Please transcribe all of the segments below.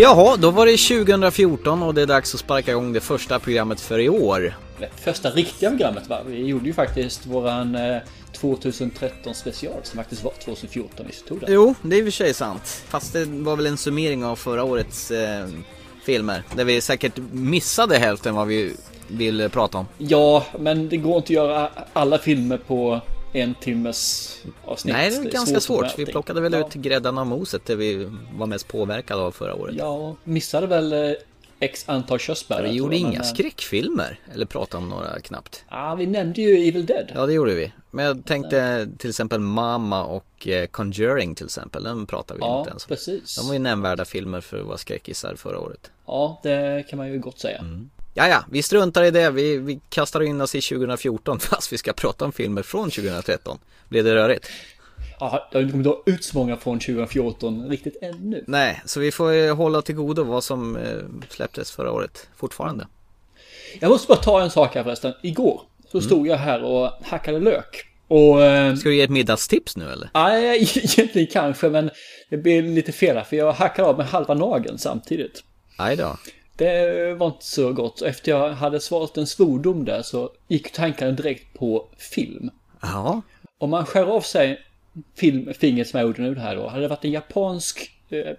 Jaha, då var det 2014 och det är dags att sparka igång det första programmet för i år. Det första riktiga programmet va? Vi gjorde ju faktiskt våran eh, 2013 special som faktiskt var 2014 vi tog den. Jo, det är i och för sig sant. Fast det var väl en summering av förra årets eh, filmer. Där vi säkert missade hälften vad vi vill prata om. Ja, men det går inte att göra alla filmer på en timmes avsnitt. Nej, det är ganska svårt. att Vi plockade väl ja. ut gräddan av moset det vi var mest påverkade av förra året. Ja, missade väl eh, x antal körsbär. vi gjorde inga men, skräckfilmer, eller pratade om några knappt. Ja, vi nämnde ju Evil Dead. Ja, det gjorde vi. Men jag tänkte till exempel Mama och eh, Conjuring till exempel, den pratade vi Ja, inte ens om. precis. De var ju nämnvärda filmer för att vara skräckisar förra året. Ja, det kan man ju gott säga. Ja, ja, vi struntar i det. Vi, vi kastar in oss i 2014 fast vi ska prata om filmer från 2013. Blev det rörigt? Ja, det har inte kommit ut så många från 2014 riktigt ännu. Nej, så vi får eh, hålla till godo vad som eh, släpptes förra året fortfarande. Jag måste bara ta en sak här förresten. Igår så stod jag här och hackade lök. Och... Eh, Ska du ge ett middagstips nu eller? nej, egentligen kanske, men det blir lite fel här, för jag hackade av med halva nageln samtidigt. Aj då. Det var inte så gott. Efter jag hade svarat en svordom där så gick tankarna direkt på film. Ja, Om man skär av sig film, fingret som jag gjorde nu här då. Hade det varit en japansk eh,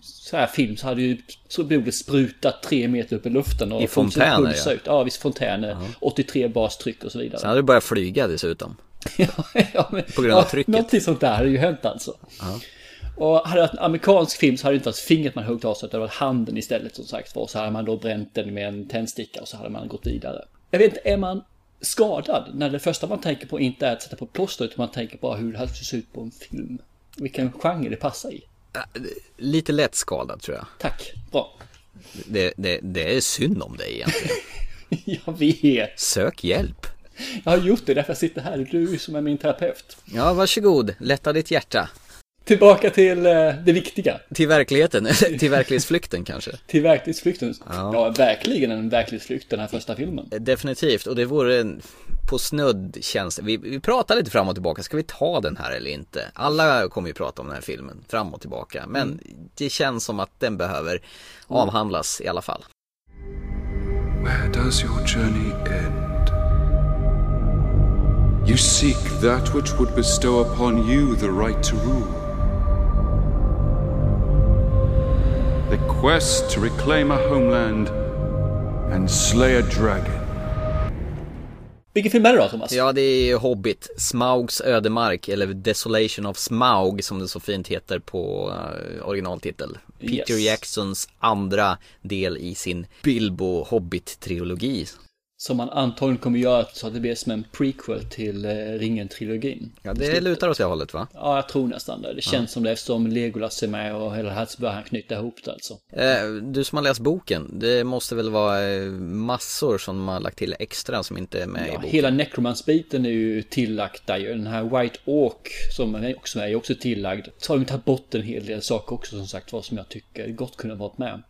så här film så hade ju så blodet sprutat tre meter upp i luften. Och I fontäner, ja. Ut. Ja, visst fontäner. 83 bastryck och så vidare. sen hade du börjat flyga dessutom. ja, ja, men, På grund av ja, trycket. Någonting sånt där hade ju hänt alltså. Och hade det varit en amerikansk film så hade det inte varit fingret man huggit av sig, utan det hade varit handen istället som sagt var. Så hade man då bränt den med en tändsticka och så hade man gått vidare. Jag vet inte, är man skadad när det första man tänker på inte är att sätta på plåster utan man tänker bara hur det här ser ut på en film? Vilken genre det passar i. Lite lätt skadad tror jag. Tack, bra. Det, det, det är synd om dig egentligen. Jag vet. Sök hjälp. Jag har gjort det därför jag sitter här. Du som är min terapeut. Ja, varsågod. Lätta ditt hjärta. Tillbaka till eh, det viktiga. Till verkligheten, till verklighetsflykten kanske. Till verklighetsflykten. Ja. Ja, verkligen en verklighetsflykt den här första filmen. Definitivt, och det vore en på snudd känns det. Vi, vi pratar lite fram och tillbaka, ska vi ta den här eller inte? Alla kommer ju prata om den här filmen fram och tillbaka, men det känns som att den behöver avhandlas i alla fall. Where does your journey end? You seek that which would bestow upon you the right to rule. The quest to reclaim a homeland and slay a dragon. Vilken film är det då Thomas? Ja, det är Hobbit, Smaugs ödemark, eller Desolation of Smaug som det så fint heter på eh, originaltitel. Peter Yes. Jacksons andra del i sin Bilbo Hobbit-trilogi. Som man antagligen kommer göra så att det blir som en prequel till eh, Ringen-trilogin. Ja, det lutar åt det hållet va? Ja, jag tror nästan det. Det känns som det eftersom Legolas är med och hela det här så börjar han knyta ihop det alltså. Eh, Du som har läst boken, det måste väl vara eh, massor som har lagt till extra som inte är med i Ja, boken? hela Necromance-biten är ju tillagt där ju. Den här White Oak som är också med är också tillagd. Så har de tagit bort en hel del saker också som sagt vad som jag tycker gott kunde ha varit med.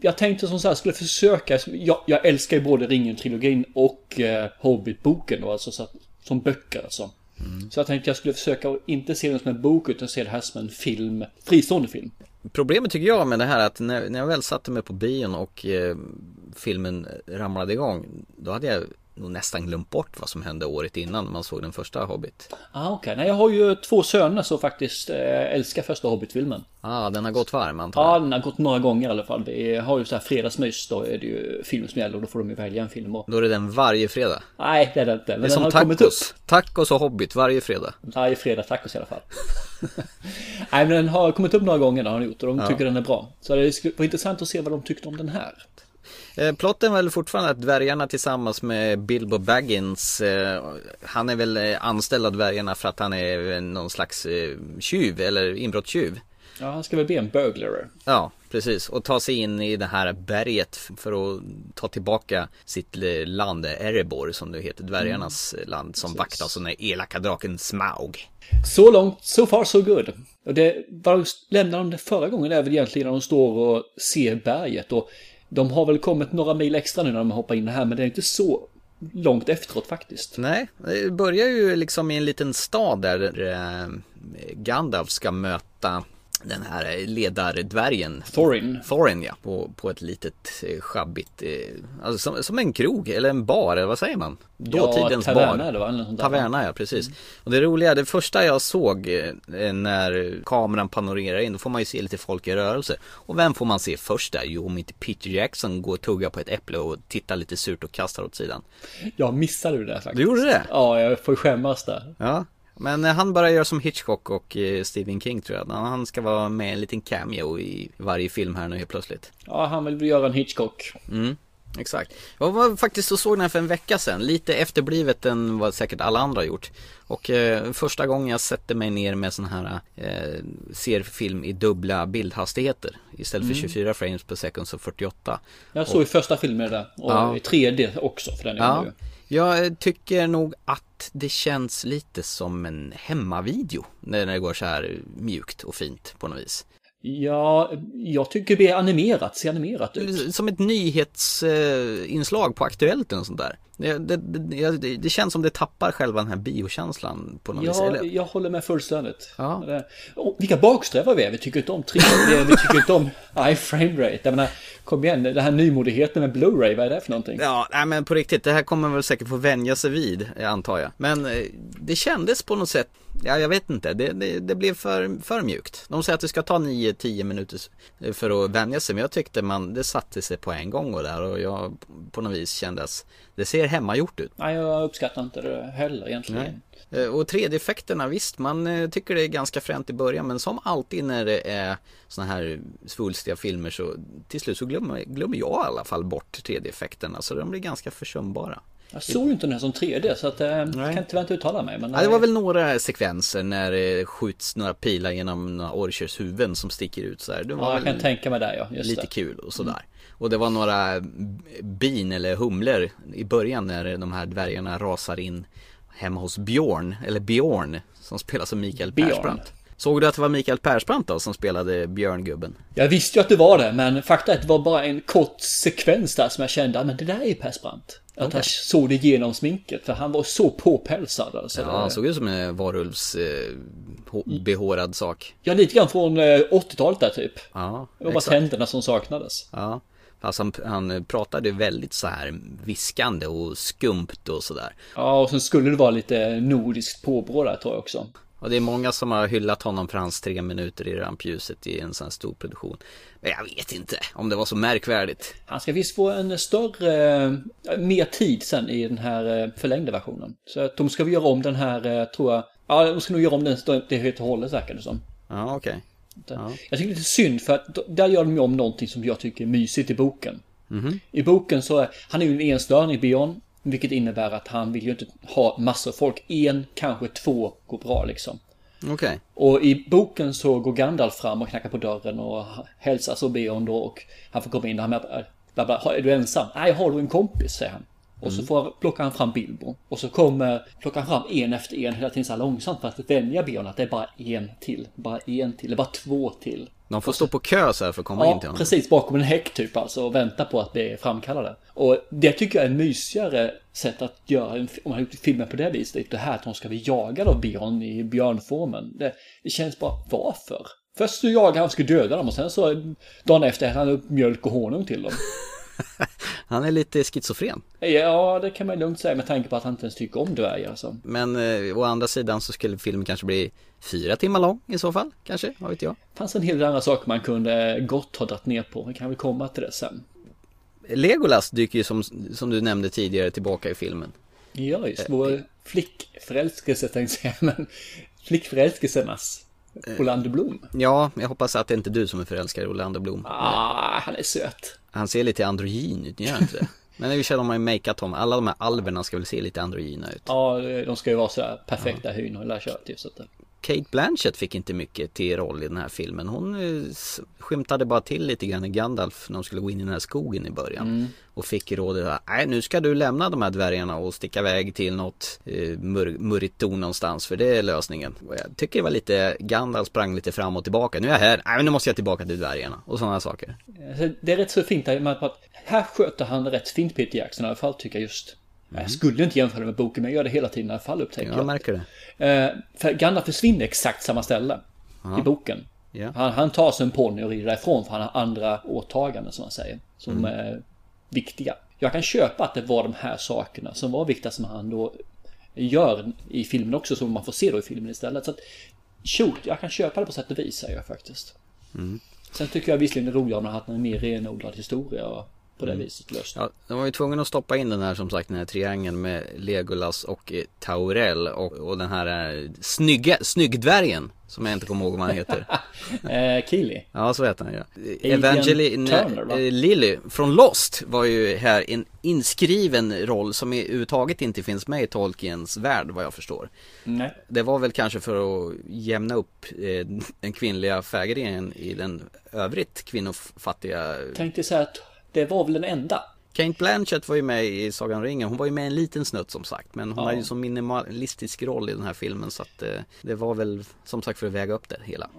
Jag tänkte som sagt skulle försöka, jag, jag älskar ju både Ringen-trilogin och eh, Hobbit-boken då, alltså så att, som böcker alltså. Så jag tänkte jag skulle försöka att inte se den som en bok utan se det här som en film, fristående film. Problemet tycker jag med det här är att när, när jag väl satte mig på bion och eh, filmen ramlade igång Då hade jag nog nästan glömt bort vad som hände året innan man såg den första Hobbit Ah, okej. Nej, jag har ju två söner som faktiskt eh, älskar första Hobbit-filmen. Ah, den har gått varm antar jag Ja, den har gått några gånger i alla fall. Vi har ju så här fredagsmys, då är det ju film som gäller och då får de ju välja en film. Och... Då är det den varje fredag Nej, det är det inte. Men Det är som tacos, tacos och Hobbit varje fredag Varje fredag tacos i alla fall. Nej, men den har kommit upp några gånger, den har den gjort, och de tycker den är bra. Så det vara intressant att se vad de tyckte om den här. Eh, Plotten är väl fortfarande att dvärgarna tillsammans med Bilbo Baggins eh, Han är väl eh, anställd av dvärgarna för att han är någon slags eh, tjuv eller inbrottstjuv Ja, han ska väl bli en burglar. Ja, precis. Och ta sig in i det här berget för att ta tillbaka sitt land, Erebor som det heter, dvärgarnas Mm. land som vaktas av den elaka draken Smaug. Så långt, so far so good. Och det, vad de lämnade de förra gången är väl egentligen när de står och ser berget. Och de har väl kommit några mil extra nu när de hoppar in här, men det är inte så långt efteråt faktiskt. Nej, det börjar ju liksom i en liten stad där eh, Gandalf ska möta den här ledardvärgen Thorin. Thorin ja, på, på ett litet eh, schabbigt, eh, alltså som, som en krog eller en bar eller vad säger man? Dåtidens ja, taverna, bar. Det var, sånt där. Taverna ja, precis. Och det roliga, det första jag såg eh, när kameran panorerar in, då får man ju se lite folk i rörelse. Och vem får man se först där? Jo, om inte Peter Jackson går och tuggar på ett äpple och tittar lite surt och kastar åt sidan. Jag missade det faktiskt. Du gjorde det? Ja, jag får skämmas där. Ja, men eh, han börjar göra som Hitchcock och eh, Stephen King tror jag. Han ska vara med en liten cameo i varje film här nu helt plötsligt. Ja, han vill göra en Hitchcock. Mm, exakt. Jag var faktiskt och såg den här för en vecka sedan. Lite efterblivet än vad säkert alla andra har gjort. Och eh, första gången jag sätter mig ner med sån här, eh, ser film i dubbla bildhastigheter. Istället för 24 frames per second så 48. Jag såg i första filmen där. Och Ja. i 3D också för den Ja, ja. Jag tycker nog att det känns lite som en hemmavideo. När det går så här mjukt och fint på något vis. Ja, jag tycker det är animerat, ser animerat ut. Som ett nyhetsinslag på Aktuellt och sånt där. Det, det, det, det, känns som det tappar själva den här biokänslan på något vis. Ja, Eller? jag håller med fullständigt. Ja. Och vilka baksträvar vi är. Vi tycker inte om 3D, vi tycker inte om high frame rate. Jag menar, kom igen, det här nymodigheten med Blu-ray, vad är det för någonting? Ja, nej men på riktigt, det här kommer man väl säkert få vänja sig vid, antar jag. Men eh, det kändes på något sätt, ja jag vet inte, det blev för, för mjukt. De säger att det ska ta 9-10 minuter eh, för att vänja sig, men jag tyckte man, det satte sig på en gång och där och jag på något vis kändes, det ser hemmagjort ut. Nej, jag uppskattar inte det heller egentligen. Nej. Eh, Och 3D-effekterna, visst man eh, tycker det är ganska fränt i början men som alltid när det är såna här svulstiga filmer så till slut så glömmer, glömmer jag i alla fall bort 3D-effekterna så de blir ganska försumbara. Jag såg ju inte den här som 3D så att eh, kan inte vänta uttala mig. Men, Ja, det var väl några sekvenser när det skjuts några pilar genom några orchers huvuden som sticker ut så här. Det var Ja, jag kan tänka mig det ja. Just lite det. kul och sådär. Och det var några bin eller humlor i början när de här dvärgarna rasar in hemma hos Björn, eller Björn, som spelas av Mikael Björn. Persbrandt. Såg du att det var Mikael Persbrandt då som spelade Björngubben? Jag visste ju att det var det, men fakta är att det var bara en kort sekvens där som jag kände, "Ah, men det där är Persbrandt. Att jag såg det genom sminket, för han var så påpälsad. Alltså. Ja, han såg ut som en varulvs eh, hå- behårad sak. Ja, lite grann från eh, 80-talet där typ. Ja, Det var bara tänderna som saknades. Ja, fast han, han pratade väldigt så här viskande och skumt och sådär. Ja, och sen skulle det vara lite nordiskt påbrå där tror jag också. Och det är många som har hyllat honom för hans tre minuter i rampljuset i en sån här stor produktion. Men jag vet inte om det var så märkvärdigt. Han ska visst få en större, eh, mer tid sen i den här eh, förlängda versionen. Så att de ska vi göra om den här, eh, tror jag. Ja, de ska nog göra om den det helt och hållet verkar det som. Ja, okej. Jag tycker det är lite synd för att där gör de om någonting som jag tycker är mysigt i boken. Mhm. I boken så är han är ju en enstöring Björn. Vilket innebär att han vill ju inte ha massor av folk. En, kanske två går bra liksom. Okej. Och i boken så går Gandalf fram och knackar på dörren och hälsar så Björn då och han får komma in och han är, bla bla, är du ensam? Nej, har du en kompis? säger han. Och så får, plockar han fram Bilbo. Och så kommer, plockar han fram en efter en hela tiden så här långsamt för att vänja Björn att det är bara en till. Bara en till, det är bara två till. De får stå på kö så här för att komma in till Ja, honom. precis bakom en häck typ alltså och vänta på att bli framkallade. Och det tycker jag är en mysigare sätt att göra en, om man har gjort filmen på det viset. Det här att de ska bli jagade av Björn i björnformen. Det, det känns bara, varför? Först så jagar han och ska döda dem och sen så dagen efter äter han upp mjölk och honung till dem. Han är lite schizofren. Ja, det kan man lugnt säga med tanke på att han inte ens tycker om dvärgar alltså. Men eh, å andra sidan så skulle filmen kanske bli fyra timmar lång i så fall. Kanske, vad vet jag. Det fanns en hel del andra saker man kunde gott ha dragit ner på. Vi kan väl komma till det sen. Legolas dyker ju som, som du nämnde tidigare tillbaka i filmen. Ja, just vår flickförälskelse tänkte jag säga, men flickförälskelsernas Orlando Bloom. Ja, jag hoppas att det inte är du som är förälskad i Orlando Bloom. Ah, han är söt. Han ser lite androgyn ut, gör han inte det? Men i och för sig de har ju makeat honom. Alla de här alverna ska väl se lite androgyna ut. Ja, de ska ju vara så perfekta hyn och hela köret så att det- Kate Blanchett fick inte mycket till roll i den här filmen. Hon eh, skymtade bara till lite grann i Gandalf när de skulle gå in i den här skogen i början. Och fick rådet att nej nu ska du lämna de här dvärgarna och sticka iväg till något eh, mur murrigt torn någonstans för det är lösningen. Och jag tycker det var lite, Gandalf sprang lite fram och tillbaka. Nu är jag här, nej men nu måste jag tillbaka till dvärgarna och sådana saker. Det är rätt så fint här, här sköter han rätt fint Peter Jackson i alla fall tycker jag just. Jag skulle inte jämföra med boken, men jag gör det hela tiden i alla fall upptäcker Jag jag. märker det. Eh, för Gandalf försvinner exakt samma ställe i boken. Ja. Han, han tar sig en ponny och rider därifrån för han har andra åtaganden som man säger. Som är viktiga. Jag kan köpa att det var de här sakerna som var viktiga som han då gör i filmen också. Som man får se då i filmen istället. Så att, shoot, jag kan köpa det på sätt och vis säger jag faktiskt. Sen tycker jag visserligen det är roligare om har haft en mer renodlad historia och på det viset löst. Ja, de var ju tvungna att stoppa in den här som sagt den här triangeln med Legolas och eh, Taurel och, och den här eh, snygga, snyggdvärgen som jag inte kommer ihåg vad han heter. Eh, Keely. Ja, så heter han ja. Evangeline Turner, va? eh, Lilly från Lost var ju här en inskriven roll som i överhuvudtaget inte finns med i Tolkiens värld vad jag förstår. Nej. Det var väl kanske för att jämna upp eh, den kvinnliga färgringen i den övrigt kvinnofattiga Tänkte säga att det var väl den enda. Kate Blanchett var ju med i Sagan om ringen, hon var ju med en liten snutt som sagt Men hon Ja. hade ju så minimalistisk roll i den här filmen så att eh, det var väl som sagt för att väga upp det hela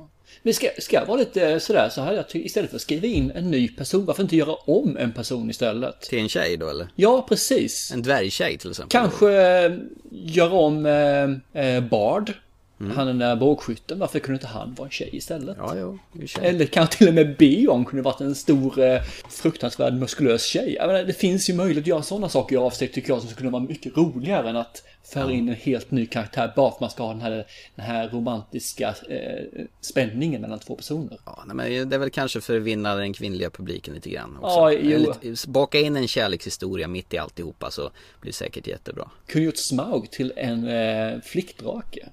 Men ska, ska jag vara lite sådär så hade jag istället för att skriva in en ny person, varför inte göra om en person istället? Till en tjej då eller? Ja, precis. En dvärgtjej till exempel Kanske eh, göra om eh, eh, Bard. Mm. Han den där bågskytten, varför kunde inte han vara en tjej istället? Ja, jo, sig. Eller kanske till och med Beon kunde varit en stor eh, fruktansvärd muskulös tjej. Menar, det finns ju möjlighet att göra sådana saker i avsteg tycker jag som skulle vara mycket roligare än att föra in en helt ny karaktär bara för att man ska ha den här, den här romantiska eh, spänningen mellan två personer. Ja, men det är väl kanske för att vinna den kvinnliga publiken lite grann också. Ja, jo. Baka in en kärlekshistoria mitt i alltihopa så blir det säkert jättebra. Kunde gjort Smaug till en eh, flickdrake.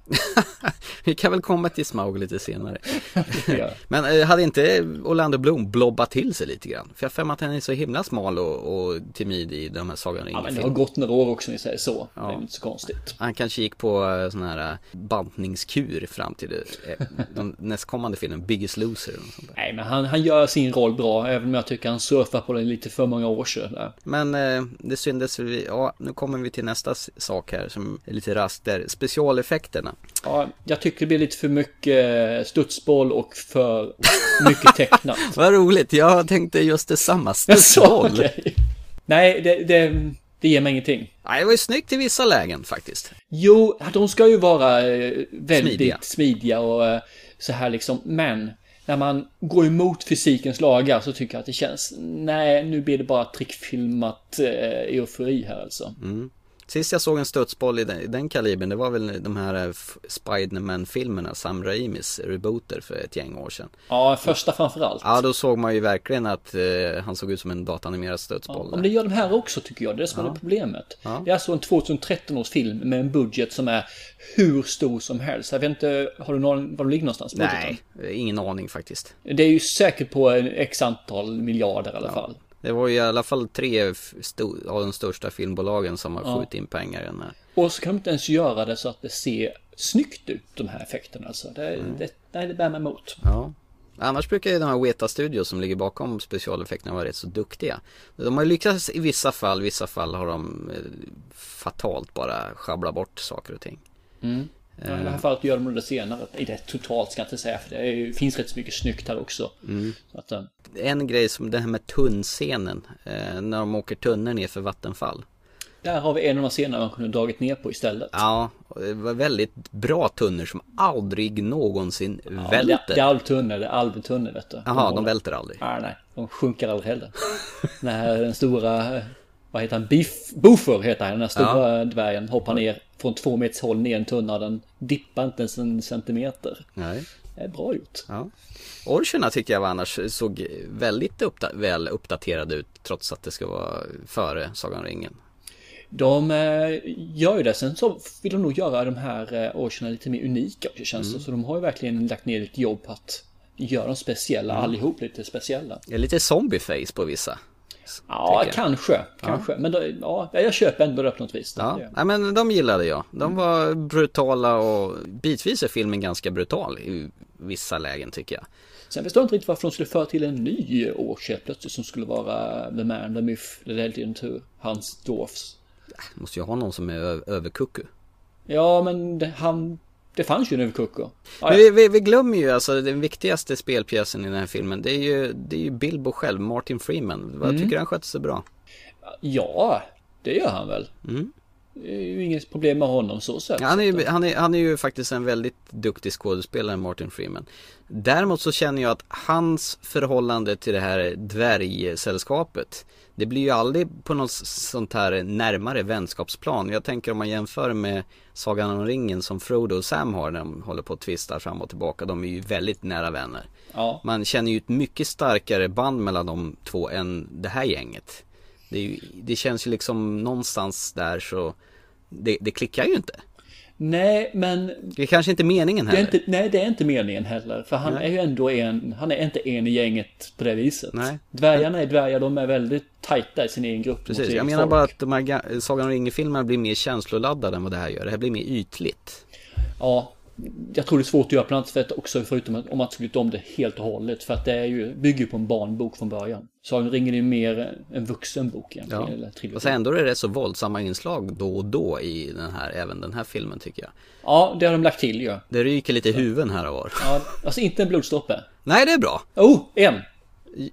Vi kan väl komma till Smaug lite senare. Men eh, hade inte Orlando Bloom blobbat till sig lite grann? För jag har för att han är så himla smal och, och timid i de här Sagan Ja, men det har gått några år också, om vi säger så. Ja. Det är inte så konstigt. Han kanske gick på eh, sån här eh, bantningskur fram till eh, den nästkommande filmen Biggest Loser något sånt där. Nej, men han, han gör sin roll bra, även om jag tycker han surfar på den lite för många år sedan. där. Men eh, det syndes, vi, ja nu kommer vi till nästa sak här som är lite raskt där. Specialeffekterna. Ja, jag tycker det blir lite för mycket studsboll och för mycket tecknat. Vad roligt, jag tänkte just detsamma. Studsboll. okej. Nej, det, det, det ger mig ingenting. Nej, det var ju snyggt i vissa lägen faktiskt. Jo, de ska ju vara eh, väldigt Smidiga. smidiga, och eh, så här liksom. Men när man går emot fysikens lagar så tycker jag att det känns, nej, nu blir det bara trickfilmat eh, eufori här alltså. Sist jag såg en studsboll i den, i den kalibern, det var väl de här eh, Spiderman-filmerna, Sam Raimis rebooter för ett gäng år sedan. Ja, första framförallt. Ja, då såg man ju verkligen att eh, han såg ut som en datanimerad studsboll. Om det gör de här också tycker jag, det är det som är problemet. Det är alltså en 2013 års film med en budget som är hur stor som helst. Jag vet inte, har du någon, var de ligger någonstans? budgeten? Nej, ingen aning faktiskt. Det är ju säkert på x antal miljarder i alla fall. Det var ju i alla fall tre av de största filmbolagen som har skjutit in pengar i den här. Och så kan de inte ens göra det så att det ser snyggt ut, de här effekterna. Alltså. Det, det, nej, det bär mig emot. Ja. Annars brukar ju de här Weta Studios som ligger bakom specialeffekterna vara rätt så duktiga. De har lyckats i vissa fall, vissa fall har de eh, fatalt bara sjabblat bort saker och ting. I det här fallet gör de det senare. I det totalt ska jag inte säga, för det är, finns rätt så mycket snyggt här också. Så att, eh, En grej som det här med tunnscenen, eh, när de åker tunnor ner för vattenfall. där har vi en av de scener man kunde dragit ner på istället. Ja, det var väldigt bra tunnor som aldrig någonsin Ja, välter. Det, det är alvtunnor, det är alvtunnor vet du. Jaha, de håller- välter aldrig. Nej, nej, de sjunker aldrig heller. När den stora, eh, vad heter han, Biff, Boofer heter han, den här stora dvärgen hoppar ner från två meters håll ner en tunna. Den dippar inte ens en centimeter. Nej. Det är bra gjort. Ja. Orcherna tycker jag var annars såg väldigt uppda- väl uppdaterade ut trots att det ska vara före Sagan om ringen. De eh, gör ju det. Sen så vill de nog göra de här eh, orcherna lite mer unika också känns Mm. Så de har ju verkligen lagt ner lite jobb på att göra dem speciella, Mm. allihop lite speciella. Det är lite zombie-face på vissa. Ja, kanske, kanske. Men då, ja, jag köper ändå det på något vis. Ja. Nej, men de gillade jag. De var brutala och bitvis är filmen ganska brutal i vissa lägen tycker jag. Sen förstår jag inte riktigt varför de skulle föra till en ny Orcher plötsligt som skulle vara The Man, The Myth, The Legend, Who, Hans Dwarfs. Måste ju ha någon som är ö- över kucku. Ja, men han... Det fanns ju en överkucko. Ja. vi, vi, vi glömmer ju alltså den viktigaste spelpjäsen i den här filmen. Det är ju, det är ju Bilbo själv, Martin Freeman. Vad tycker du han skötte sig bra? ja, det gör han väl. Det är ju inget problem med honom så sett. Han, är ju, han, är, han är ju faktiskt en väldigt duktig skådespelare, Martin Freeman. Däremot så känner jag att hans förhållande till det här dvärgsällskapet det blir ju aldrig på något sånt här närmare vänskapsplan. Jag tänker om man jämför med Sagan om ringen som Frodo och Sam har när de håller på att tvista fram och tillbaka. De är ju väldigt nära vänner. Ja. Man känner ju ett mycket starkare band mellan de två än det här gänget. Det, ju, det känns ju liksom någonstans där så det, det klickar ju inte. Nej, men... Det är kanske inte meningen Det är heller. inte, nej, det är inte meningen heller. För han Nej. är ju ändå en, han är inte en i gänget på det viset. Nej. Dvärgarna är dvärgar, de är väldigt tajta i sin egen grupp. Precis, jag menar folk. bara att de här ga- Sagan om ringen-filmerna blir mer känsloladdade än vad det här gör. Det här blir mer ytligt. Ja, jag tror det är svårt att göra sätt också förutom att, om man skulle om det helt och hållet. För att det är ju, bygger på en barnbok från början. Sagan om ringen är ju mer en vuxenbok egentligen. Ja. Eller. Och sen ändå är det rätt så våldsamma inslag då och då i den här, även den här filmen tycker jag. Ja, det har de lagt till ju. Ja. Det ryker lite i huvuden här och var. ja, alltså inte en blodstoppe. Nej, det är bra. Oh, en!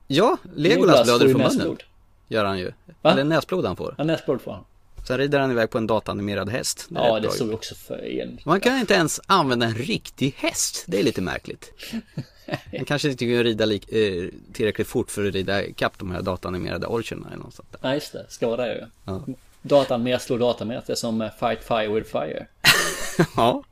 Ja, Legolas blöder från munnen. Gör han ju. Va? Eller näsblod han får. Ja, näsblod får han. Sen rider han iväg på en datanimerad häst. är Ja, det såg också för en. Man kan inte ens använda en riktig häst. Det är lite märkligt. Man kanske inte kan rida lik, eh, tillräckligt fort för att rida ikapp de här datanimerade orcherna eller något sånt där. Nej, just det. Ska vara det ju. Ja. Datan med slår datan med. Det är som eh, fight fire with fire. ja.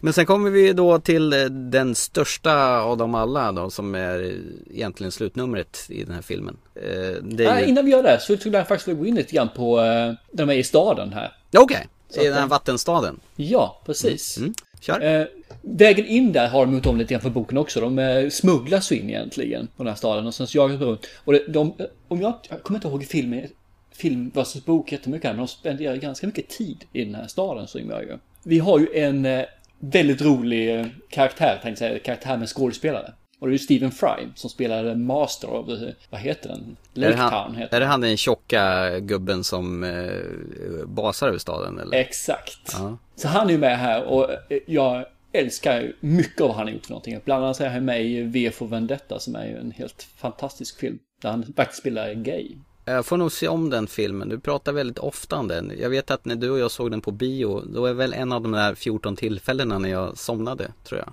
Men sen kommer vi då till eh, den största av dem alla då som är eh, egentligen slutnumret i den här filmen. Eh, Det är ju... innan vi gör det så skulle jag faktiskt gå in lite grann på eh, när de är i staden här. Okej, Så i den här den- vattenstaden. Ja, precis. Mm. Kör. Eh, vägen in där har de gjort om lite grann för boken också. De eh, smugglas in egentligen på den här staden och sen så jagas de runt. Och det, de, eh, om jag, jag kommer inte ihåg filmen, film versus bok jättemycket här, men de spenderar ganska mycket tid i den här staden så jag ju. Vi har ju en eh, väldigt rolig eh, karaktär, tänkte jag säga, karaktär med skådespelare. Och det är ju Stephen Fry som spelade Master of, eh, vad heter den? Lake han, Town heter är det han den tjocka gubben som eh, basar över staden eller? Exakt. Ja. Så han är ju med här och eh, jag älskar ju mycket av vad han har gjort för någonting. Bland annat är han med i V för Vendetta som är ju en helt fantastisk film. Där han faktiskt spelar gay. Jag får nog se om den filmen. Du pratar väldigt ofta om den. Jag vet att när du och jag såg den på bio, då är väl en av de där 14 tillfällena när jag somnade, tror jag.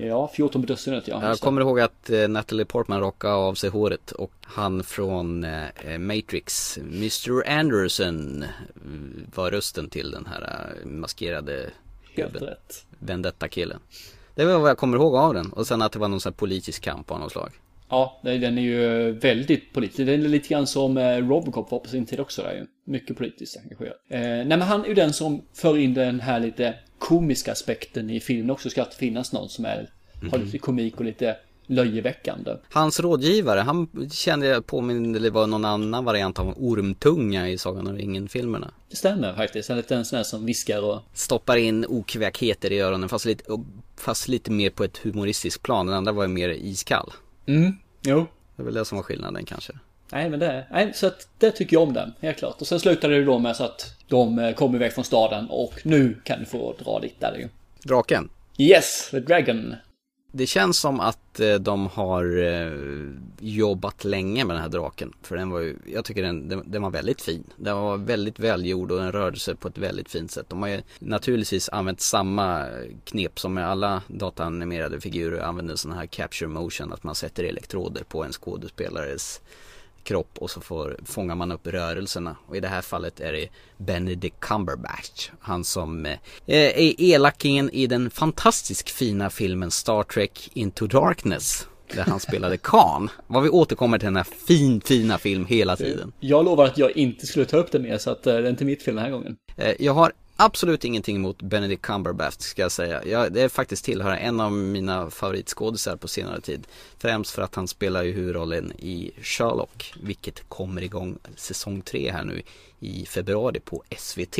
Ja, 14 på dussinet ja. Jag kommer ihåg att eh, Natalie Portman rockade av sig håret och han från eh, Matrix, Mr. Anderson, eh, var rösten till den här eh, maskerade Helt gubben, rätt. Vendetta-killen. Det var vad jag kommer ihåg av den och sen att det var någon sån här politisk kamp av något slag. Ja, den är ju väldigt politisk. Den är lite grann som eh, Robocop var på sin tid också där ju. Mycket politiskt engagerad. Eh, nej men han är ju den som för in den här lite komiska aspekten i filmen också. Ska alltid finnas någon som är, har lite komik och lite löjeväckande. Hans rådgivare, han kände jag påminner, det var någon annan variant av ormtunga i Sagan om ringen-filmerna. Det stämmer faktiskt. En liten sån här som viskar och... Stoppar in okväkheter i öronen fast lite, fast lite mer på ett humoristiskt plan. Den andra var ju mer iskall. Mm, jo. Det är väl det som var skillnaden kanske. Nej men det, nej, så att det tycker jag om den, helt klart. Och sen slutar det ju då med så att de eh, kommer iväg från staden och nu kan du få dra ditt där ju. Draken. Yes, the dragon. Det känns som att eh, de har eh, jobbat länge med den här draken. För den var ju, jag tycker den, den, den var väldigt fin. Den var väldigt välgjord och den rörde sig på ett väldigt fint sätt. De har ju naturligtvis använt samma knep som med alla dataanimerade figurer. Använder sådana här capture motion, att man sätter elektroder på en skådespelares kropp och så får, fångar man upp rörelserna. Och i det här fallet är det Benedict Cumberbatch. Han som eh, är elakingen i den fantastiskt fina filmen Star Trek Into Darkness. Där han spelade Khan. Vad vi återkommer till den här fin, fina film hela tiden. Jag lovar att jag inte skulle ta upp det mer så att eh, det är inte mitt fel den här gången. Eh, Jag har absolut ingenting emot Benedict Cumberbatch ska jag säga. Jag, det är faktiskt tillhör en av mina favoritskådisar på senare tid. Främst för att han spelar ju huvudrollen i Sherlock, vilket kommer igång säsong 3 här nu i februari på SVT.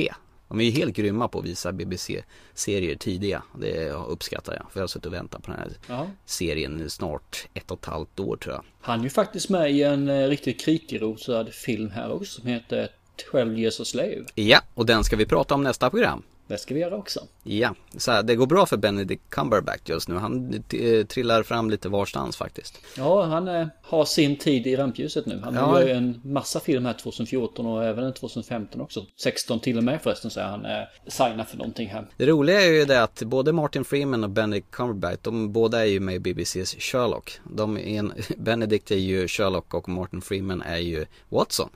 De är ju helt grymma på att visa BBC-serier tidiga. Det uppskattar jag, för jag har suttit och väntat på den här Ja. serien snart ett och ett halvt år tror jag. Han är ju faktiskt med i en eh, riktigt kritikrosad film här också som heter 12 years a slave. Ja, och den ska vi prata om nästa program. Det ska vi göra också. Ja, så här, det går bra för Benedict Cumberbatch just nu. Han eh, trillar fram lite varstans faktiskt. Ja, han eh, har sin tid i rampljuset nu. Han Ja. gör ju en massa film här 2014 och även 2015 också. 16 till och med förresten så är han eh, signad för någonting här. Det roliga är ju det att både Martin Freeman och Benedict Cumberbatch, de båda är ju med i BBCs Sherlock. De är en, Benedict är ju Sherlock och Martin Freeman är ju Watson.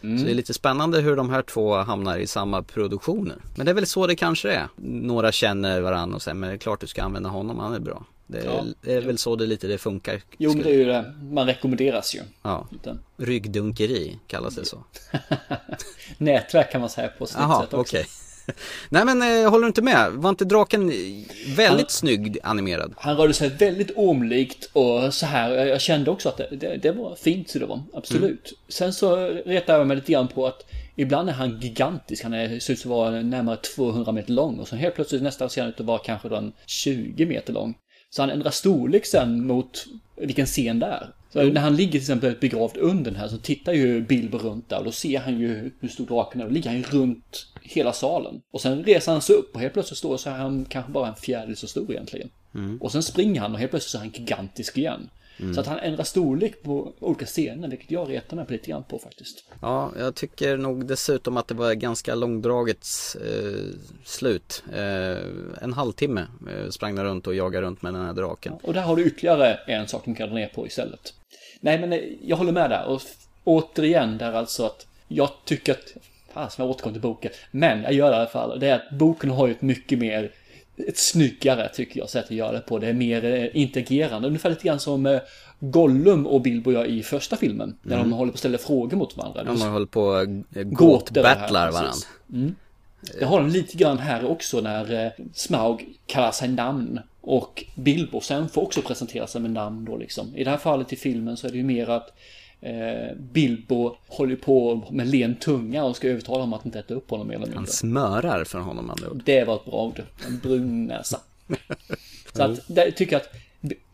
Så det är lite spännande hur de här två hamnar i samma produktioner. Men det är väl så det kanske är. Några känner varandra och säger, men det är klart du ska använda honom, han är bra. Det är, Ja. det är väl så det lite det funkar. Jo, men det är ju det. Man rekommenderas ju. Ja, Utan, ryggdunkeri kallas det så. nätverk kan man säga på sitt Jaha, sätt också. Nej men eh, håller du inte med? Var inte draken väldigt Han- snygg animerad? Han rörde sig väldigt ormlikt och så här. Jag kände också att det, det, det var fint så det var. Absolut. Sen så retade jag mig lite grann på att ibland är han gigantisk. Han är, ser ut att vara närmare 200 meter lång och sen helt plötsligt nästa ser han ut att vara kanske då en 20 meter lång. Så han ändrar storlek sen mot vilken scen det är. Så när han ligger till exempel begravd under den här så tittar ju Bilbo runt där och då ser han ju hur stor draken är. Då ligger han ju runt hela salen. Och sen reser han sig upp och helt plötsligt står så är han kanske bara en fjärdedel så stor egentligen. Och sen springer han och helt plötsligt så är han gigantisk igen. Så att han ändrar storlek på olika scener, vilket jag retar mig på lite grann på faktiskt. Ja, jag tycker nog dessutom att det var ganska långdraget eh, slut. Eh, en halvtimme eh, sprang de runt och jagade runt med den här draken. Och där har du ytterligare en sak du kan dra ner på istället. Nej, men eh, jag håller med där. Och återigen där alltså att jag tycker att... Fasen, jag återkommer till boken. Men jag gör det i alla fall. Det är att boken har ju ett mycket mer... Ett snyggare, tycker jag, sätt att göra det på. Det är mer eh, integrerande. Ungefär lite grann som eh, Gollum och Bilbo gör i första filmen. När de håller på att ställa frågor mot varandra. De har hållit på och Gåtor eh, gåtbattlar varandra. precis. Det har de lite grann här också när Smaug kallar sig namn. Och Bilbo sen får också presentera sig med namn då liksom. I det här fallet i filmen så är det ju mer att eh, Bilbo håller på med len tunga och ska övertala honom att inte äta upp honom mer eller mindre. Han smörar för honom andra ord. Det var ett bra ord. En brun näsa. Så att det tycker jag att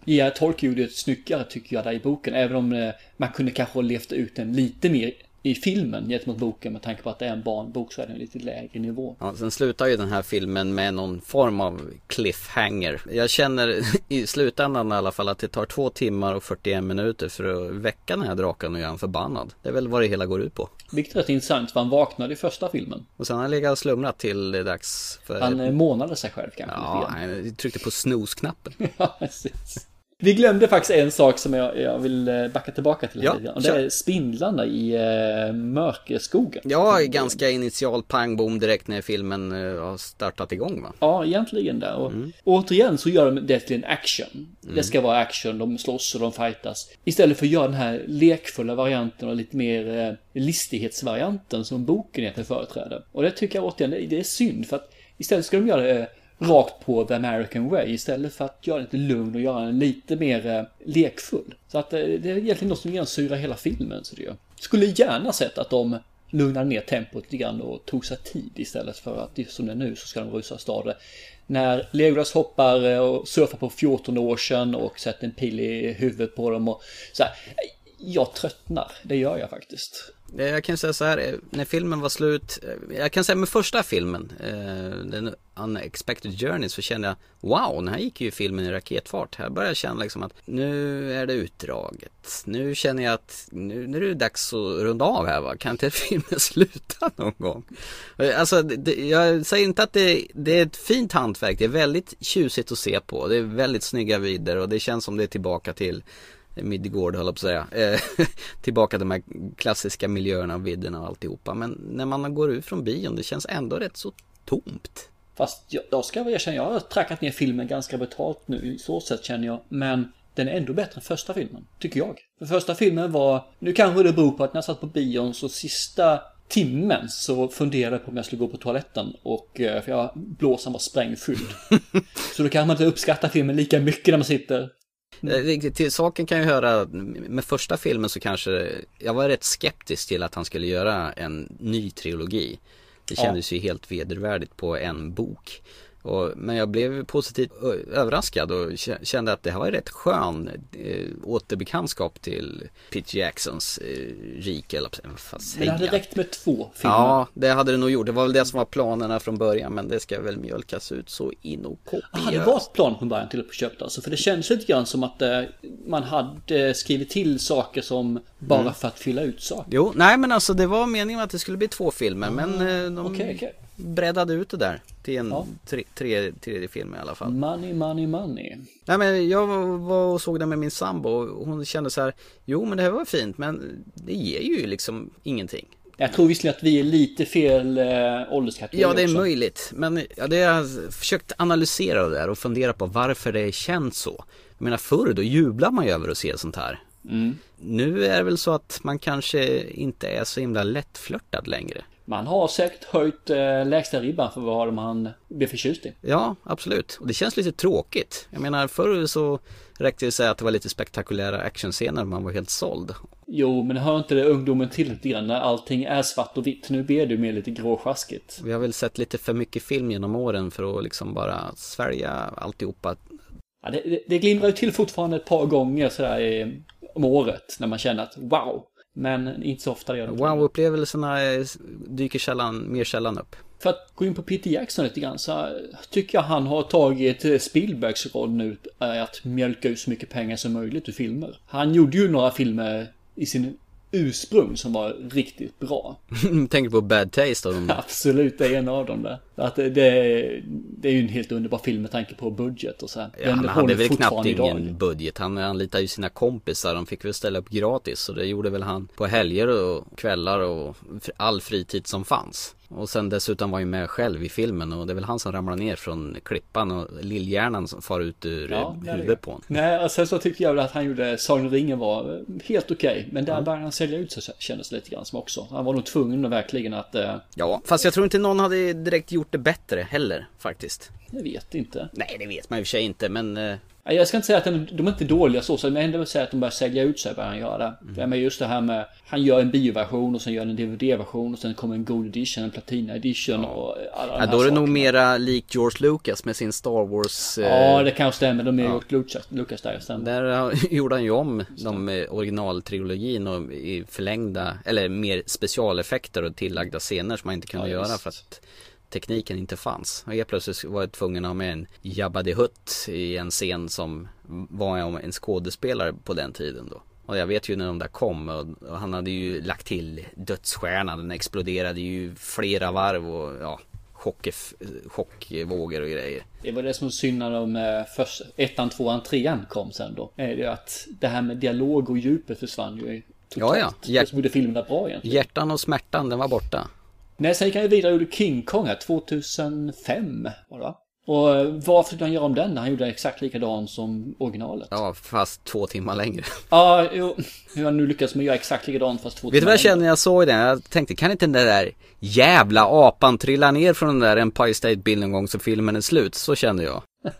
J.R. Tolkien gjorde ett snyggare tycker jag där i boken. Även om eh, man kunde kanske ha levt ut den lite mer i filmen gentemot boken med tanke på att det är en barnbok så är den lite lägre nivå. Ja, sen slutar ju den här filmen med någon form av cliffhanger. Jag känner i slutändan i alla fall att det tar två timmar och 41 minuter för att väcka den här draken och göra honom förbannad. Det är väl vad det hela går ut på. Vilket är rätt intressant för han vaknade i första filmen. Och sen har han legat och slumrat till det dags för... Han eh, månade sig själv kanske Ja, han tryckte på snooze-knappen. Ja, precis. Vi glömde faktiskt en sak som jag, jag vill eh, backa tillbaka till. Ja, och det är spindlarna i eh, mörkerskogen. Ja, ganska initial pang bom direkt när filmen eh, har startat igång va? Ja, egentligen där. Och Mm. återigen så gör de det till en action. Det ska vara action, de slåss och de fightas. Istället för att göra den här lekfulla varianten och lite mer eh, listighetsvarianten som boken egentligen företräder. Och det tycker jag återigen, det, det är synd för att istället ska de göra det eh, rakt på the American way istället för att göra den lite lugn och göra den lite mer eh, lekfull. Så att eh, det är egentligen något som genomsyrar hela filmen. Så det gör. Skulle gärna sett att de lugnade ner tempot lite grann och tog sig tid istället för att just som det är nu så ska de rusa åstad. När Legolas hoppar eh, och surfar på 14 år sedan och sätter en pil i huvudet på dem och så här. Jag tröttnar, det gör jag faktiskt. Eh, jag kan säga så här, eh, när filmen var slut, eh, jag kan säga med första filmen, den Unexpected Journey, så kände jag wow, den här gick ju filmen i raketfart. Här började jag känna liksom att nu är det utdraget. Nu känner jag att nu, nu är det dags att runda av här va, kan inte filmen sluta någon gång? Alltså, det, jag säger inte att det, det är ett fint hantverk, det är väldigt tjusigt att se på, det är väldigt snygga vidder och det känns som det är tillbaka till Midgård höll jag på att säga. Eh, tillbaka till de här klassiska miljöerna, vidderna och alltihopa. Men när man går ut från bion, det känns ändå rätt så tomt. Fast jag, jag ska erkänna, jag har trackat ner filmen ganska brutalt nu, i så sätt känner jag. Men den är ändå bättre än första filmen, tycker jag. För första filmen var, nu kanske det beror på att när jag satt på bion så sista timmen så funderade jag på om jag skulle gå på toaletten och eh, för jag, blåsan var sprängfylld. så då kan man inte uppskatta filmen lika mycket när man sitter Eh, riktigt, Till saken kan jag höra, med första filmen så kanske, jag var rätt skeptisk till att han skulle göra en ny trilogi. Det Ja. kändes ju helt vedervärdigt på en bok. Och, men jag blev positivt överraskad och kä- kände att det här var rätt skön eh, återbekantskap till Peter Jacksons eh, rike eller vad fan Men det hade räckt med två filmer. Ja, det hade det nog gjort. Det var väl det som var planerna från början men det ska väl mjölkas ut så in och Ah, det var plan från början till på köpet alltså. För det kändes lite grann som att eh, man hade skrivit till saker som bara Mm. för att fylla ut saker. Jo, nej men alltså det var meningen att det skulle bli två filmer men eh, de Okej, okej. breddade ut det där till en Ja. tre, tre, tredje film i alla fall. Money, money, money. Nej men jag var- och såg den med min sambo och hon kände så här Jo men det här var fint men det ger ju liksom ingenting. Jag tror visserligen att vi är lite fel eh, ålderskategori Ja det är också. möjligt men ja, det jag har försökt analysera det där och fundera på varför det känns så. Jag menar förr då jublar man ju över att se sånt här. Mm. Nu är det väl så att man kanske inte är så himla lättflörtad längre. Man har säkert höjt eh, lägsta ribban för vad man blir förtjust i. Ja, absolut. Och det känns lite tråkigt. Jag menar förr så räckte det säga att det var lite spektakulära actionscener man var helt såld. Jo, men hör inte det ungdomen till lite grann när allting är svart och vitt? Nu blir det mer lite gråsjaskigt. Vi har väl sett lite för mycket film genom åren för att liksom bara svälja alltihopa. Ja, det, det, det glimrar ju till fortfarande ett par gånger sådär i, om året när man känner att wow. Men inte så ofta det gör det. Wow-upplevelserna dyker sällan, mer sällan upp. För att gå in på Peter Jackson lite grann så tycker jag han har tagit eh, Spielbergs roll nu eh, att mjölka ut så mycket pengar som möjligt ur filmer. Han gjorde ju några filmer i sin ursprung som var riktigt bra. Tänker på Bad Taste och de Absolut, det är en av dem där. Att det, det, är, det är ju en helt underbar film med tanke på budget och så här. Ja, han hade väl knappt ingen idag. budget. Han anlitade ju sina kompisar. De fick väl ställa upp gratis. Så det gjorde väl han på helger och kvällar och all fritid som fanns. Och sen dessutom var ju med själv i filmen och det är väl han som ramlar ner från klippan och lillhjärnan som far ut ur Ja, huvudet på honom. Nej, och sen så tyckte jag väl att han gjorde Sagan ringen var eh, helt okej. Men där började han sälja ut sig kändes det lite grann som också. Han var nog tvungen verkligen att, eh, Ja, fast jag tror inte någon hade direkt gjort det bättre heller faktiskt. jag vet inte. Nej, det vet man i och för sig inte men eh, Jag ska inte säga att de, de är inte dåliga så, men ändå säga att de börjar sälja ut sig börjar han göra. Mm. Med just det här med, han gör en bioversion och sen gör en DVD-version och sen kommer en Gold Edition, en Platina Edition och alla de ja, här då är det nog mera lik George Lucas med sin Star Wars eh, Ja, det kanske stämmer. De är gjort Lucas, Lucas där, stämmer. Där gjorde han ju om de eh, originaltrilogin och i förlängda, eller mer specialeffekter och tillagda scener som man inte kunde Ja, göra för att tekniken inte fanns. Och helt plötsligt var jag tvungen att ha med en Jabba the Hutt i en scen som var om en skådespelare på den tiden då. Och jag vet ju när de där kom och, han hade ju lagt till dödsstjärnan, den exploderade ju flera varv och ja, chock, chockvågor och grejer. Det var det som var synd när de eh, först, ettan, tvåan, trean kom sen då. Är det att det här med dialog och djupet försvann ju totalt. Ja, ja. Det som gjorde filmerna bra egentligen. Hjärtan och smärtan, den var borta. Nej, sen gick han ju vidare och gjorde King Kong här, 2005 var det va? Och eh, varför skulle han göra om den? Han gjorde exakt likadan som originalet. Ja, Ja, fast två timmar längre. jo, hur han nu lyckas med att göra exakt likadant fast två Vet du timmar vad jag kände när jag såg den? Jag tänkte, kan inte den där jävla apan trilla ner från den där Empire State Building en gång så filmen är slut? Så kände jag.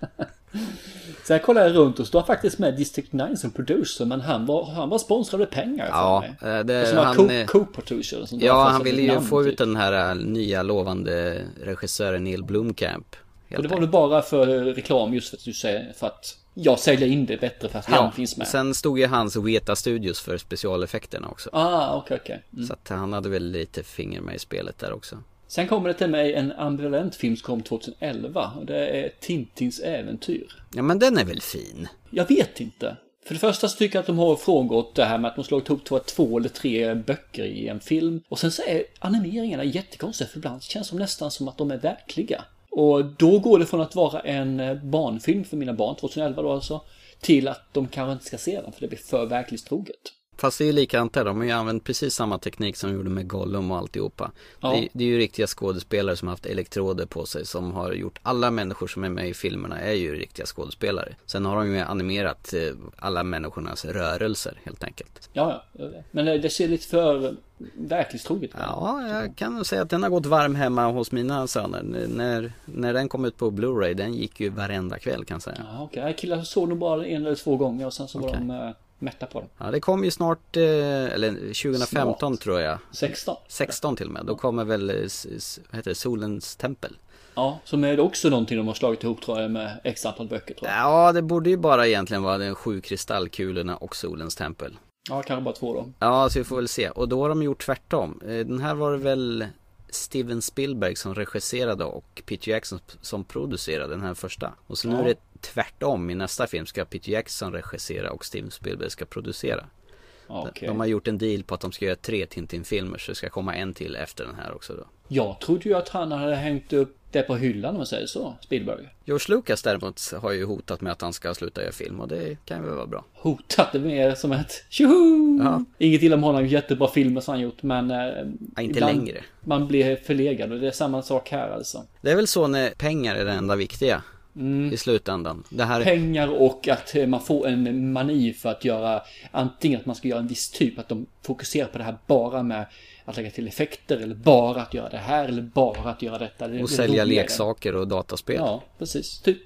Sen kollade jag runt och står faktiskt med District 9 som producer, men han var, han var sponsrad pengar Ja, mig. eh, det, Som var han, co- eh, co-producer. där, ja, han ville ju få typ. ut den här eh, nya lovande regissören Neil Blomkamp. Och det var väl bara för reklam just för att du säger, för att jag säljer in det bättre för att han finns med. Sen stod ju hans Weta Studios för specialeffekterna också. Ah, okej, okej. Mm. Så att han hade väl lite finger med i spelet där också. Sen kommer det till mig en ambivalent film som kom 2011 och det är Tintins äventyr. Ja men den är väl fin? Jag vet inte. För det första så tycker jag att de har frångått det här med att de slagit ihop två, två eller tre böcker i en film. Och sen så är animeringarna jättekonstiga för ibland känns det nästan som att de är verkliga. Och då går det från att vara en eh, barnfilm för mina barn, 2011 då alltså, till att de kanske inte ska se den för det blir för verklighetstroget. Fast det är ju likadant där, de har ju använt precis samma teknik som de gjorde med Gollum och alltihopa. Ja. Det, det är ju riktiga skådespelare som har haft elektroder på sig som har gjort, alla människor som är med i filmerna är ju riktiga skådespelare. Sen har de ju animerat eh, alla människornas rörelser helt enkelt. Ja, ja. Men det, ser lite för verklighetstroget ut. Ja, jag kan nog säga att den har gått varm hemma hos mina söner. När, när den kom ut på Blu-ray, den gick ju varenda kväll kan jag säga. Ja, okej. Killar såg nog bara en eller två gånger och sen så var Okej. de äh, mätta på den. Ja, det kom ju snart, eh, eller 2015 Snart. tror jag. 16. 16 till och med. Då kommer väl, eh, vad heter det, Solens tempel. Ja, som är också någonting de har slagit ihop tror jag med x antal böcker tror jag. Ja, det borde ju bara egentligen vara de sju kristallkulorna och solens tempel. Ja, kanske bara två då. Ja, så vi får väl se. Och då har de gjort tvärtom. Eh, Den här var det väl Steven Spielberg som regisserade och Peter Jackson som producerade den här första. Och så nu är det tvärtom. I nästa film ska Peter Jackson regissera och Steven Spielberg ska producera. Okej. De har gjort en deal på att de ska göra tre Tintin-filmer så det ska komma en till efter den här också då. Jag trodde ju att han hade hängt upp det på hyllan om man säger så, Spielberg. George Lucas däremot har ju hotat med att han ska sluta göra film och det kan ju väl vara bra. Hotat det mer som ett tjoho! Ja. Inget illa om honom, jättebra filmer som han gjort men... Eh, Ja, inte längre. Man blir förlegad och det är samma sak här alltså. Det är väl så när pengar är det enda viktiga Mm. i slutändan. Här Pengar och att eh, man får en mani för att göra antingen att man ska göra en viss typ, att de fokuserar på det här bara med att lägga till effekter eller bara att göra det här eller bara att göra detta. Det, och det sälja leksaker och dataspel. Ja, precis. Typ.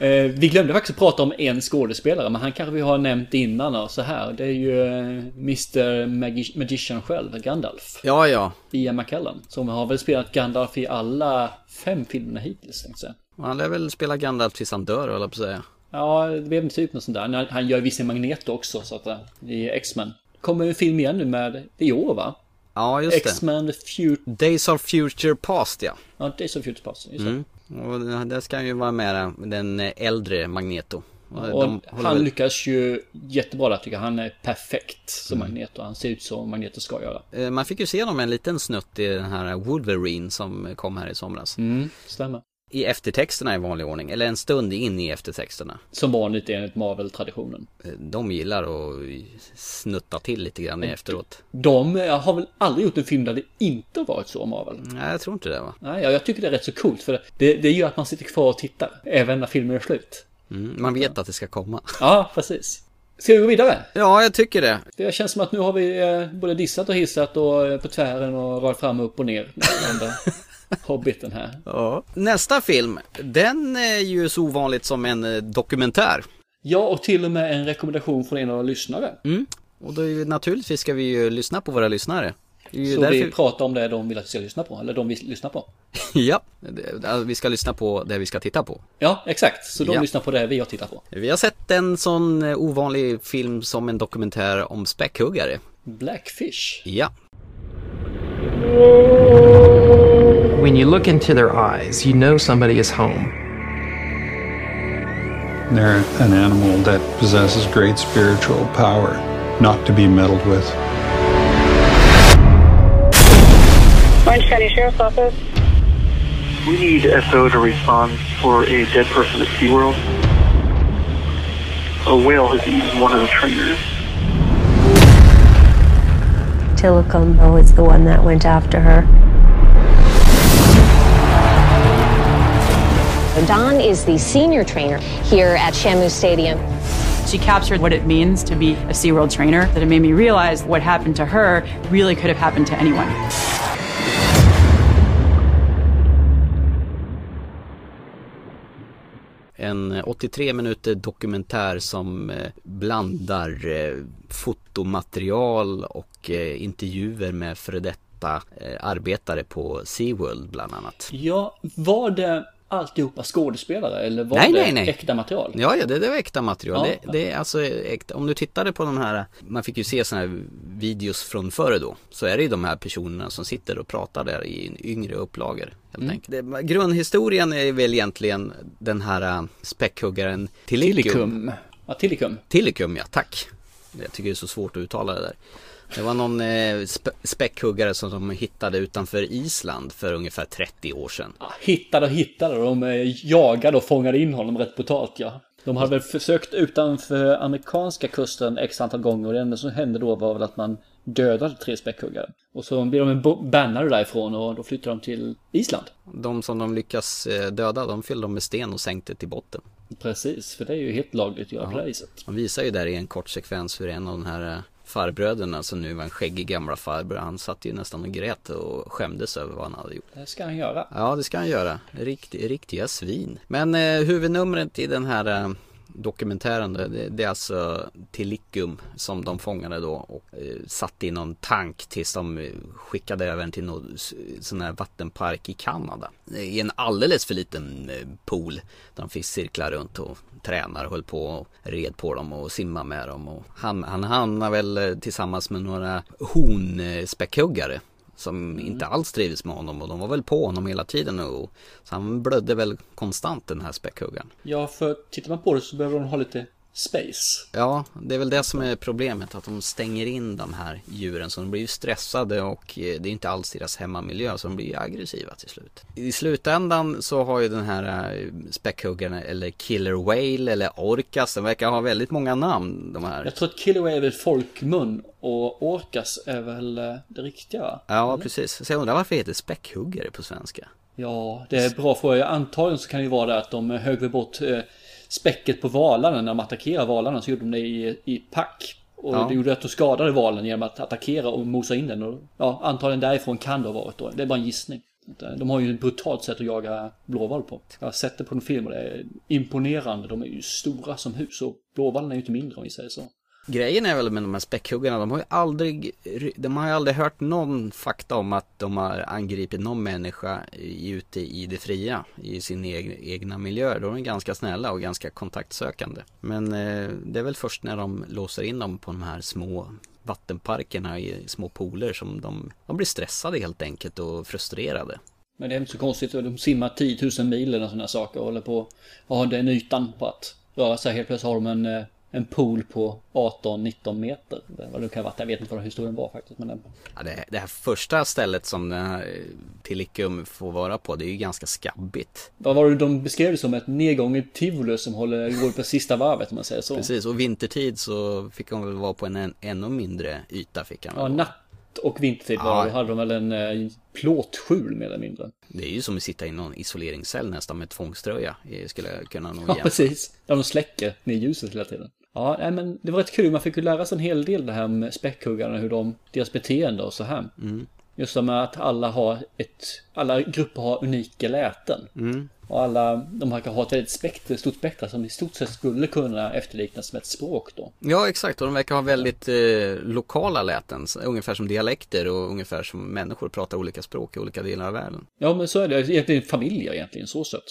Eh, vi glömde faktiskt prata om en skådespelare, men han kanske vi har nämnt innan och så här. Det är ju eh, Mr Magi- Magician själv, Gandalf. ja, ja. Ian McKellen. Som har väl spelat Gandalf i alla fem filmerna hittills, tänkte jag Han lär väl spela Gandalf tills han dör, eller på att säga. Ja, det blev typ något sånt där. Han- gör vissa Magneto också, så att eh, i X-Men. Kommer en film igen nu med, i år va? Ja, just det. X-Men Future... Days of Future Past, ja. Ja, Days of Future Past. Just det. Mm. Och där ska han ju vara med den äldre Magneto. Och de han väl- lyckas ju jättebra där tycker jag. Han är perfekt som Mm. Magneto. Han ser ut som Magneto ska göra. Eh, Man fick ju se dem en liten snutt i den här Wolverine som kom här i somras. Mm, stämmer. I eftertexterna i vanlig ordning, eller en stund in i eftertexterna. Som vanligt enligt Marvel-traditionen. Eh, De gillar att snutta till lite grann efteråt. De eh, har väl aldrig gjort en film där det inte har varit så Marvel? Nej, jag tror inte det va. Nej, jag tycker det är rätt så coolt för det, det gör att man sitter kvar och tittar. Även när filmen är slut. Mm, man vet att det ska komma. Ja, precis. Ska vi gå vidare? Ja, jag tycker det. Det känns som att nu har vi eh, både dissat och hissat och på tvären och rakt fram och upp och ner. Hobbiten här. Ja. Nästa film, den är ju så ovanligt som en eh, dokumentär. Ja, och till och med en rekommendation från en av våra lyssnare. Och då är ju, naturligtvis ska vi ju lyssna på våra lyssnare. Så därför... vi pratar om det de vill att vi ska lyssna på, eller de vill lyssna på. ja, vi ska lyssna på det vi ska titta på. Ja, exakt. Så de Ja. lyssnar på det vi har tittat på. Vi har sett en sån eh, ovanlig film som en dokumentär om späckhuggare. Blackfish. Ja. When you look into their eyes, you know somebody is home. They're an animal that possesses great spiritual power, not to be meddled with. Orange County Sheriff's Office. We need SO to respond for a dead person at SeaWorld. A whale has eaten one of the trainers. Tillicum is the one that went after her. Don is the senior trainer here at Shamu Stadium. She captured what it means to be a SeaWorld trainer, that it made me realize what happened to her really could have happened to anyone. En eh, 83 minuter dokumentär som eh, blandar eh, fotomaterial och eh, intervjuer med före detta eh, arbetare på SeaWorld bland annat. Ja, var det alltihopa skådespelare eller var Nej, det nej, nej. äkta material? Ja, ja det, det var äkta material. Ja. Det, det är alltså äkta. Om du tittade på de här, man fick ju se sådana här videos från förr då. Så är det ju de här personerna som sitter och pratar där i en yngre upplagor. Helt Mm. enkelt. Grundhistorien är väl egentligen den här äh, späckhuggaren Tillicum. Tillicum. Ja, Tillicum. Tillicum, ja tack. Jag tycker det är så svårt att uttala det där. Det var någon eh, sp- späckhuggare som de hittade utanför Island för ungefär 30 år sedan. Ja, hittade och hittade de eh, jagade och fångade in honom rätt brutalt ja. De hade väl försökt utanför amerikanska kusten x antal gånger och det enda som hände då var väl att man dödade tre späckhuggare. Och så blev de bo- bannade därifrån och då flyttade de till Island. De som de lyckas eh, döda, de fyllde de med sten och sänkte till botten. Precis, för det är ju helt lagligt att göra på det viset. Man visar ju där i en kort sekvens hur en av de här eh, farbröderna som nu var en skäggig gamla farbror, han satt ju nästan och grät och skämdes över vad han hade gjort. Det ska han göra. Ja, det ska han göra. Rikt, riktiga svin. Men eh, huvudnumret i den här eh, dokumentären det, det är alltså Tillicum som de fångade då och eh, satte i någon tank tills de eh, skickade över den till någon sån här vattenpark i Kanada. Eh, I en alldeles för liten eh, pool där de fick cirkla runt och tränar och höll på och red på dem och simma med dem. Och han, han hamnade väl tillsammans med några hornspäckhuggare som inte alls trivdes med honom och de var väl på honom hela tiden och så han blödde väl konstant den här späckhuggaren. Ja, för tittar man på det så behöver de ha lite space. Ja, det är väl det som är problemet att de stänger in de här djuren så de blir ju stressade och eh, det är inte alls deras hemmamiljö så de blir ju aggressiva till slut. I slutändan så har ju den här eh, späckhuggaren eller killer whale eller orcas, den verkar ha väldigt många namn de här. Jag tror att Killaway är väl folkmun och Orcas är väl eh, det riktiga va? Ja, precis. Så jag undrar varför det heter späckhuggare på svenska? Ja, det är bra fråga. Antagligen så kan det ju vara det att de högg bort späcket på valarna när de attackerade valarna så gjorde de det i, i pack. Och Ja. det gjorde att de skadade valen genom att attackera och mosa in den. Och, ja, antagligen därifrån kan det ha varit då. Det är bara en gissning. De har ju ett brutalt sätt att jaga blåval på. Jag har sett det på en film och det är imponerande. De är ju stora som hus och blåvalen är ju inte mindre om vi säger så. Grejen är väl med de här späckhuggarna, de har ju aldrig, de har ju aldrig hört någon fakta om att de har angripit någon människa ute i det fria, i sin egna miljö. De är ganska snälla och ganska kontaktsökande. Men eh, det är väl först när de låser in dem på de här små vattenparkerna i små pooler som de, de blir stressade helt enkelt och frustrerade. Men det är inte så konstigt. De simmar 10 000 mil eller sådana saker och håller på och har den ytan på att röra sig. Helt plötsligt har de en, eh, en pool på 18-19 meter. Vad det kan varit. Jag vet inte vad historien var faktiskt. Men den, Ja, det, det här första stället som den eh, Tilikum får vara på, det är ju ganska skabbigt. vad var det de beskrev det som? Ett nedgånget tivoli som håller, går på sista varvet om man säger så. Precis, och vintertid så fick de väl vara på en, en ännu mindre yta fick han Ja, vara. natt och vintertid Ja. var, då hade de väl en eh, plåtskjul mer eller mindre. Det är ju som att sitta i någon isoleringscell nästan med tvångströja, eh, skulle jag kunna nog Ja, precis. Där de släcker ner ljuset hela tiden. Ja, nej, men det var rätt kul. Man fick ju lära sig en hel del det här med späckhuggarna, hur de, deras beteende och så här. Mm. Just som att alla har ett, alla grupper har unika läten. Mm. Och alla, de verkar ha ett väldigt spektra, stort spektra som i stort sett skulle kunna efterliknas som ett språk då. Ja, exakt. Och de verkar ha väldigt eh, lokala läten, ungefär som dialekter och ungefär som människor pratar olika språk i olika delar av världen. Ja, men så är det. Egentligen familjer egentligen, så sett.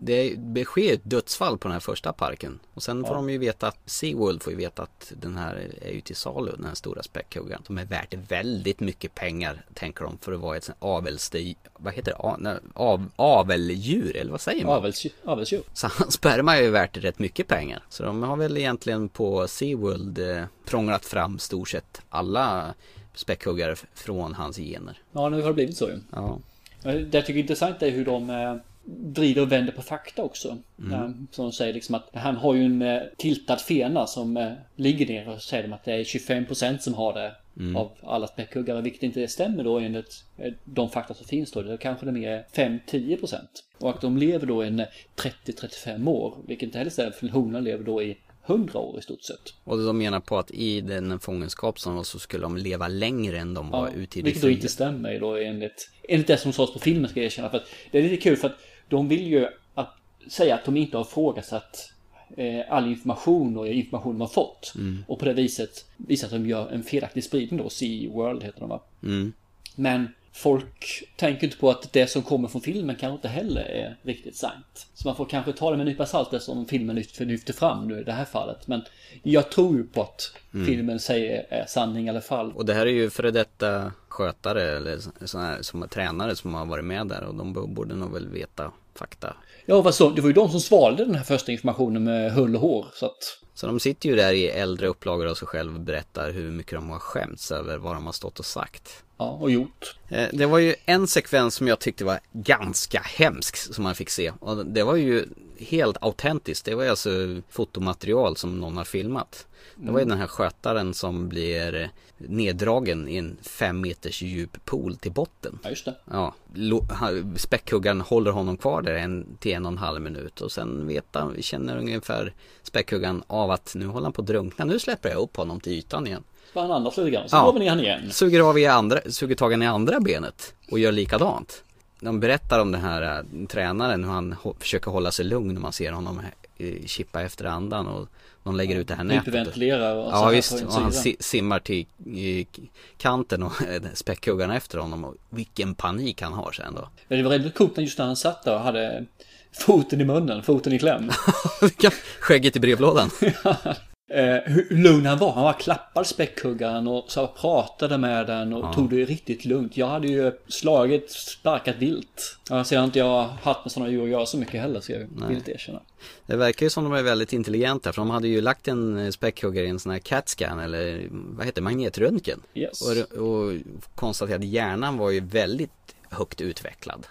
Det, sker ett dödsfall på den här första parken. Och sen får Ja. de ju veta att Seaworld får ju veta att den här är ju till salu, den här stora späckhuggaren. Som är värt väldigt mycket pengar, tänker de, för att vara ett avelsdjur. Vad heter det? Av, aveldjur, eller vad säger man? Avelsdjur. Avelsdjur. Så hans sperma är ju värt rätt mycket pengar. Så de har väl egentligen på SeaWorld eh, prånglat fram stort sett alla späckhuggare från hans gener. Ja, nu har det blivit så ju. Ja. Det jag tycker är intressant är hur de eh, vrider och vänder på fakta också. Mm. Eh, Som de säger liksom att han har ju en eh, tiltad fena som eh, ligger ner och säger de att det är 25% som har det Mm. av alla späckhuggare. Vilket inte stämmer då enligt eh, de fakta som finns då. Det kanske det är mer 5-10%. Och att de lever då en 30-35 år. Vilket inte heller stämmer för honan lever då i 100 år i stort sett. Och de menar på att i den fångenskap som var så skulle de leva längre än de var ute i det vilket då inte stämmer då enligt, enligt det som sades på filmen ska jag erkänna. För att det är lite kul för att de vill ju att, säga att de inte har ifrågasatt eh, all information och information de har fått. Mm. Och på det viset visa att de gör en felaktig spridning då. Sea World heter de va? Mm. Men folk tänker inte på att det som kommer från filmen kanske inte heller är riktigt sant. Så man får kanske ta det med en nypa salt det som filmen lyfter, fram nu i det här fallet. Men jag tror ju på att Mm. filmen säger är sanning alla fall. Och det här är ju före detta skötare eller sådana här som tränare som har varit med där och de borde nog väl veta fakta. Ja, vad så, det var ju de som svalde den här första informationen med hull och hår. Så att, Så de sitter ju där i äldre upplagor av sig själv och berättar hur mycket de har skämts över vad de har stått och sagt. ja, och gjort. Eh, Det var ju en sekvens som jag tyckte var ganska hemsk som man fick se. Och det var ju helt autentiskt. Det var ju alltså fotomaterial som någon har filmat. Det var ju Mm. den här skötaren som blir neddragen i en fem meters djup pool till botten. Ja, just det. Ja, späckhuggaren håller honom kvar där en till en och en halv minut och sen vet han, känner ungefär späckhuggaren av att nu håller han på att drunkna, nu släpper jag upp honom till ytan igen. Så han andas lite grann. Så Ja. går vi ner han igen. Suger av i andra, suger tag i andra benet och gör likadant. De berättar om den här äh, tränaren hur han hå- försöker hålla sig lugn när man ser honom eh, chippa efter andan och de lägger ut det här nätet. Hyperventilerar och Ja visst, och han si- simmar till kanten och späckhuggarna efter honom och vilken panik han har sen då. Men det var väldigt coolt just när han satt där och hade foten i munnen, foten i kläm. Skägget i brevlådan. Eh, hur lugn han var. Han var klappade späckhuggaren och så pratade med den och Ja. tog det riktigt lugnt. Jag hade ju slagit, sparkat vilt. Ja, så jag har inte jag haft med sådana djur att göra så mycket heller, så jag Nej. vill inte erkänna. Det verkar ju som de är väldigt intelligenta för de hade ju lagt en eh, späckhuggare i en sån här CAT-scan eller vad heter det, magnetröntgen. Yes. Och, och konstaterade att hjärnan var ju väldigt högt utvecklad.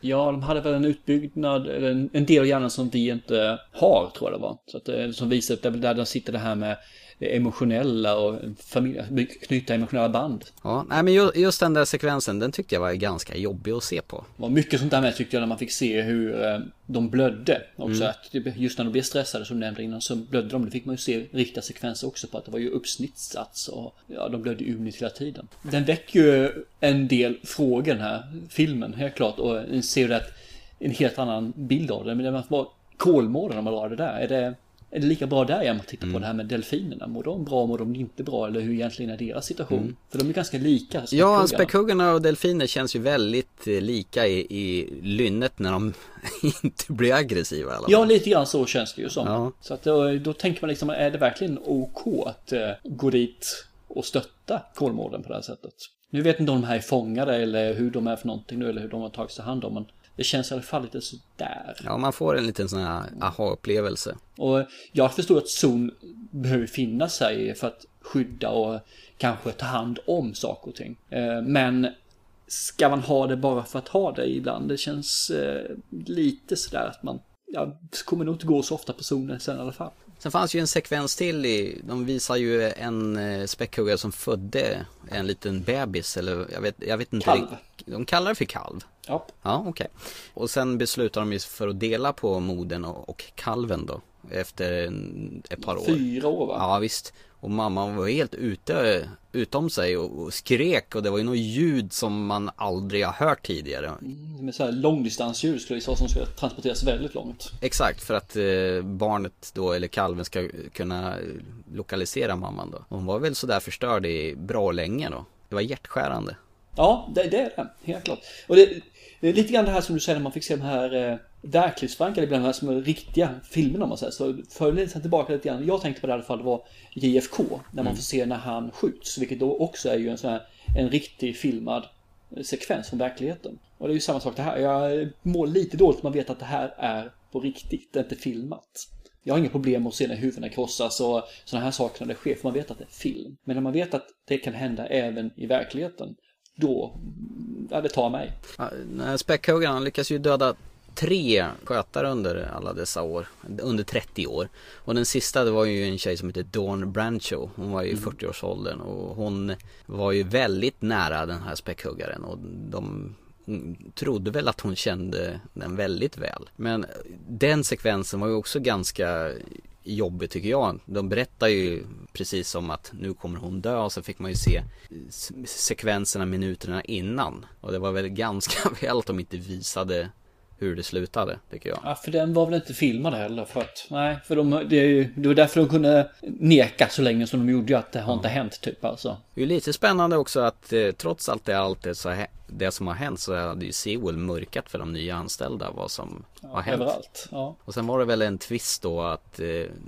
Ja, de hade väl en utbyggnad, eller en, en del av hjärnan som vi inte har, tror jag det var. Så att det, som visar upp, det är där de sitter det här med emotionella och familj, knyta emotionella band. Ja, nej men ju- just den där sekvensen, den tyckte jag var ganska jobbig att se på. Det var mycket sånt där med tyckte jag när man fick se hur eh, de blödde. Också Mm. att just när de blev stressade som du nämnde innan så blödde de. Det fick man ju se riktiga sekvenser också på att det var ju uppsnittsats och ja, de blödde ymnigt hela tiden. Den väcker ju en del frågor den här filmen, helt klart. Och en ser att en helt annan bild av det. Men det var Kolmården om man drar det där. Är det, är det lika bra där igen man tittar Mm. på det här med delfinerna? Mår de bra, mår de inte bra? Eller hur egentligen är deras situation? För de är ganska lika. Mm. Ja, späckhuggarna. och delfiner känns ju väldigt eh, lika i, i lynnet när de inte blir aggressiva fall. Ja, lite grann så känns det ju som. Ja. Så att då, då tänker man liksom, är det verkligen OK att eh, gå dit och stötta Kolmården på det här sättet? Nu vet inte om de här är fångade eller hur de är för någonting nu eller hur de har tagits hand om. Men det känns i alla fall lite sådär. Ja, man får en liten sån här aha-upplevelse. Och jag förstår att zon behöver finnas här för att skydda och kanske ta hand om saker och ting. Eh, Men ska man ha det bara för att ha det ibland? Det känns eh, lite sådär att man, ja, kommer nog inte gå så ofta på zonen sen i alla fall. Sen fanns ju en sekvens till i, de visar ju en eh, späckhuggare som födde en liten bebis eller jag vet, jag vet inte. Kalv. De kallar det för kalv. Ja. Ja, okej. Och sen beslutar de ju för att dela på modern och, och kalven då. Efter en, ett par år. Fyra år va? Ja, visst. Och mamman var helt ute, utom sig och, och skrek och det var ju något ljud som man aldrig har hört tidigare. Med så här långdistansljud skulle det vara som ska transporteras väldigt långt. Exakt, för att eh, barnet då, eller kalven ska kunna lokalisera mamman då. Hon var väl sådär förstörd i bra länge då. Det var hjärtskärande. Ja, det, det är det. Helt klart. Och det, det är lite grann det här som du säger när man fick se de här eh, verklighetsförankrade ibland, de här som är riktiga filmerna om man säger. Så för lite tillbaka lite grann. Jag tänkte på det i alla fall, var JFK. När man Mm. får se när han skjuts. Vilket då också är ju en sån här, en riktig filmad sekvens från verkligheten. Och det är ju samma sak det här. Jag mår lite dåligt man vet att det här är på riktigt, det är inte filmat. Jag har inga problem med att se när huvudena krossas och sådana här saker när det sker, för man vet att det är film. Men när man vet att det kan hända även i verkligheten, då, ja det tar mig. Ja, han lyckas ju döda tre skötare under alla dessa år. Under 30 år. Och den sista det var ju en tjej som hette Dawn Brancho. Hon var ju i 40-årsåldern och hon var ju väldigt nära den här späckhuggaren. Och de trodde väl att hon kände den väldigt väl. Men den sekvensen var ju också ganska jobbig tycker jag. De berättar ju precis som att nu kommer hon dö och så fick man ju se sekvenserna minuterna innan. Och det var väl ganska väl att de inte visade hur det slutade, tycker jag. Ja, för den var väl inte filmad heller för att, nej, för de, det, är ju- det var därför de kunde neka så länge som de gjorde att det har inte hänt typ alltså. Det är lite spännande också att eh, trots allt det, allt det, så, det som har hänt så hade ju Sewell mörkat för de nya anställda vad som har hänt. Överallt, ja. Och sen var det väl en twist då att eh,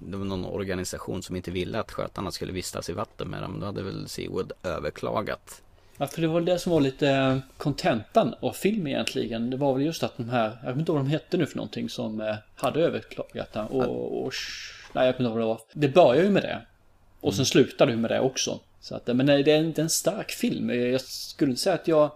det var någon organisation som inte ville att skötarna skulle vistas i vatten med dem. Då hade väl Sewell överklagat. Ja, för det var det som var lite kontentan av film egentligen. Det var väl just att de här, jag vet inte vad de hette nu för någonting som eh, hade överklagat det. Och, och, nej, jag vet inte vad det var. Det börjar ju med det. Och sen slutar det ju med det också. Så att, men nej, det är är en stark film. Jag skulle inte säga att jag...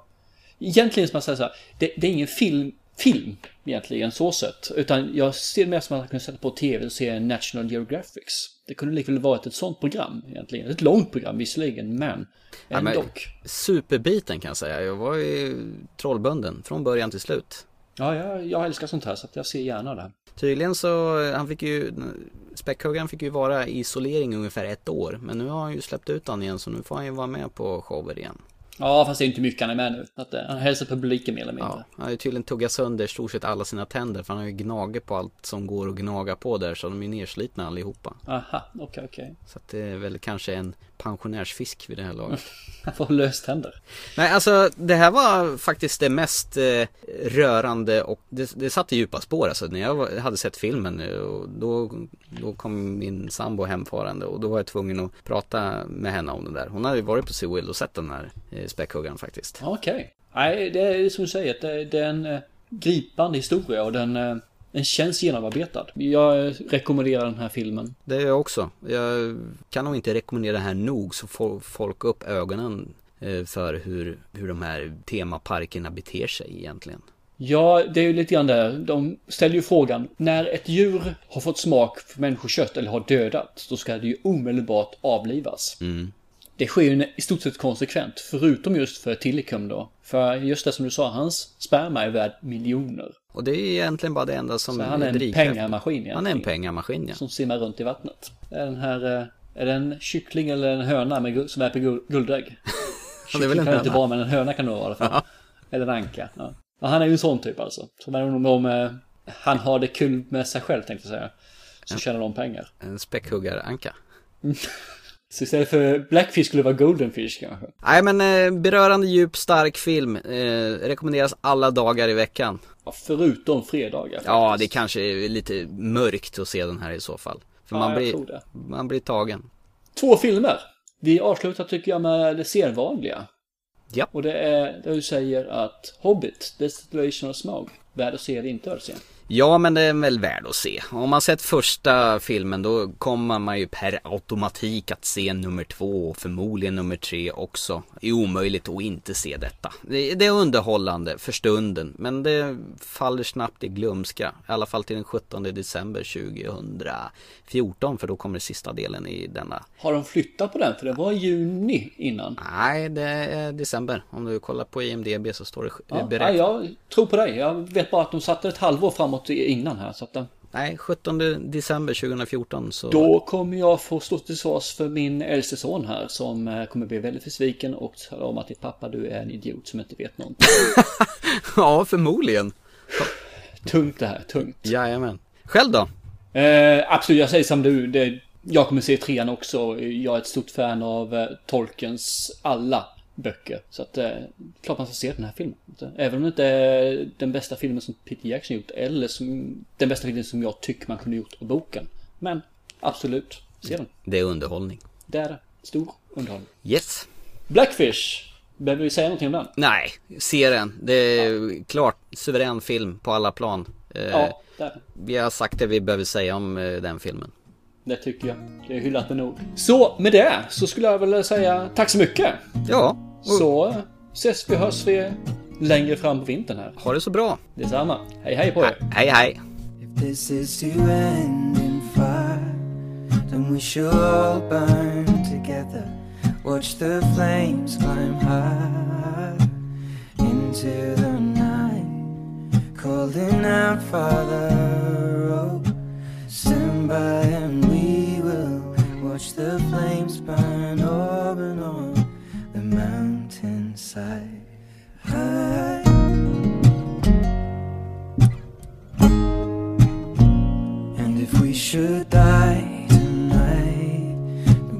Egentligen som jag säger så här, det, det är ingen film, film egentligen så sett. Utan jag ser det mer som att man kunde sätta på tv och se National Geographics. Det kunde likväl varit ett sånt program egentligen. Ett långt program visserligen, men Ja, men ändå. Superbiten kan jag säga. Jag var ju trollbunden från början till slut. Ja, jag, jag älskar sånt här så att jag ser gärna det. Tydligen så, han fick ju, Späckhuggaren fick ju vara i isolering ungefär ett år. Men nu har han ju släppt ut han igen så nu får han ju vara med på shower igen. Ja, fast det är inte mycket han är med nu. Att, eh, han hälsar publiken mer eller mindre. Ja, han har ju tydligen tuggat sönder stort sett alla sina tänder för han har ju gnagit på allt som går att gnaga på där så de är nerslitna allihopa. Aha, okej, okej. Så att det är väl kanske en pensionärsfisk vid det här laget. Han får löständer. Nej, alltså det här var faktiskt det mest eh, rörande och det, det satte djupa spår alltså. När jag hade sett filmen eh, och då, då kom min sambo hemfarande och då var jag tvungen att prata med henne om det där. Hon hade ju varit på Seawill och sett den här eh, späckhuggaren faktiskt. Okej. Nej, det är som du säger, det, det är en eh, gripande historia och den, eh, den känns genomarbetad. Jag eh, rekommenderar den här filmen. Det gör jag också. Jag kan nog inte rekommendera det här nog så får folk upp ögonen eh, för hur, hur de här temaparkerna beter sig egentligen. Ja, det är ju lite grann där. De ställer ju frågan, när ett djur har fått smak för människokött eller har dödat, då ska det ju omedelbart avlivas. Mm. Det sker ju i stort sett konsekvent, förutom just för Tillicum då. För just det som du sa, hans sperma är värd miljoner. Och det är egentligen bara det enda som Så han är en drivkraften. pengamaskin egentligen. Han är en pengamaskin ja. Som simmar runt i vattnet. Är den här, eh, är det en kyckling eller en höna med, som guldägg? Ja, är väl en Kyckling kan det inte vara, men en höna kan det vara i alla fall. Eller en anka. Ja. Ja, han är ju en sån typ alltså. Som även om eh, han har det kul med sig själv tänkte jag säga. Så tjänar de pengar. En späckhuggaranka. Så istället för Blackfish skulle det vara Goldenfish kanske. Nej men eh, berörande djup stark film. Eh, rekommenderas alla dagar i veckan. Ja, förutom fredagar. Ja det kanske är lite mörkt att se den här i så fall. För Ja, man, jag blir, tror det. man blir tagen. Två filmer. Vi avslutar tycker jag med det sedvanliga. Ja. Och det är där du säger att Hobbit, Destination of Smaug, värd att se eller inte värd att se. Ja men det är väl värd att se. Om man sett första filmen då kommer man ju per automatik att se nummer två och förmodligen nummer tre också. Det är omöjligt att inte se detta. Det, är underhållande för stunden men det faller snabbt i glömska. I alla fall till den 17 december 2014 för då kommer sista delen i denna. Har de flyttat på den? För det var juni innan. Nej det är december. Om du kollar på IMDB så står det Ja, ja, jag tror på dig. Jag vet bara att de satte ett halvår framåt innan här. Så att, eh, Nej 17 december 2014 så. då kommer jag få stå till svars för min äldste son här som eh, kommer bli väldigt besviken och tala om att din pappa du är en idiot som inte vet någonting. ja förmodligen. tungt det här, tungt. Jajamän. Själv då? Eh, absolut, jag säger som du. Det, jag kommer se trean också. Jag är ett stort fan av eh, Tolkiens alla böcker. Så att eh, klart man ska se den här filmen. Även om det inte är den bästa filmen som Peter Jackson gjort. Eller som, den bästa filmen som jag tycker man kunde gjort av boken. Men absolut, se den. Det är underhållning. Det är det. Stor underhållning. Yes. Blackfish. Behöver vi säga någonting om den? Nej, se den. Det är klart suverän film på alla plan. Eh, Ja, det är. Vi har sagt det vi behöver säga om eh, den filmen. Det tycker jag. Det är hyllat med nog. Så med det så skulle jag väl säga tack så mycket. Ja. Så eh, ses vi hörs vi längre fram på vintern här. Ha det så bra. Detsamma. Hej hej på er. Hej hej. This is to end in fire, then we shall all burn together. Watch the flames climb high into the night, calling out, Father, oh, stand by and the flames burn and on the mountainside. High. And if we should die tonight,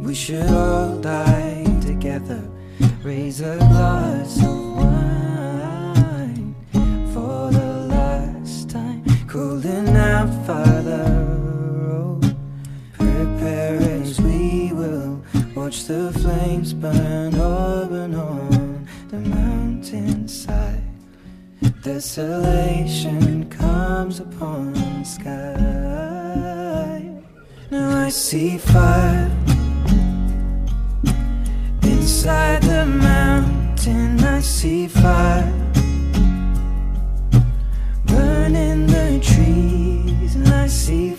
we should all die together. Raise a glass watch the flames burn and on the mountainside. Desolation comes upon the sky. Now I see fire inside the mountain. I see fire burning the trees, and I see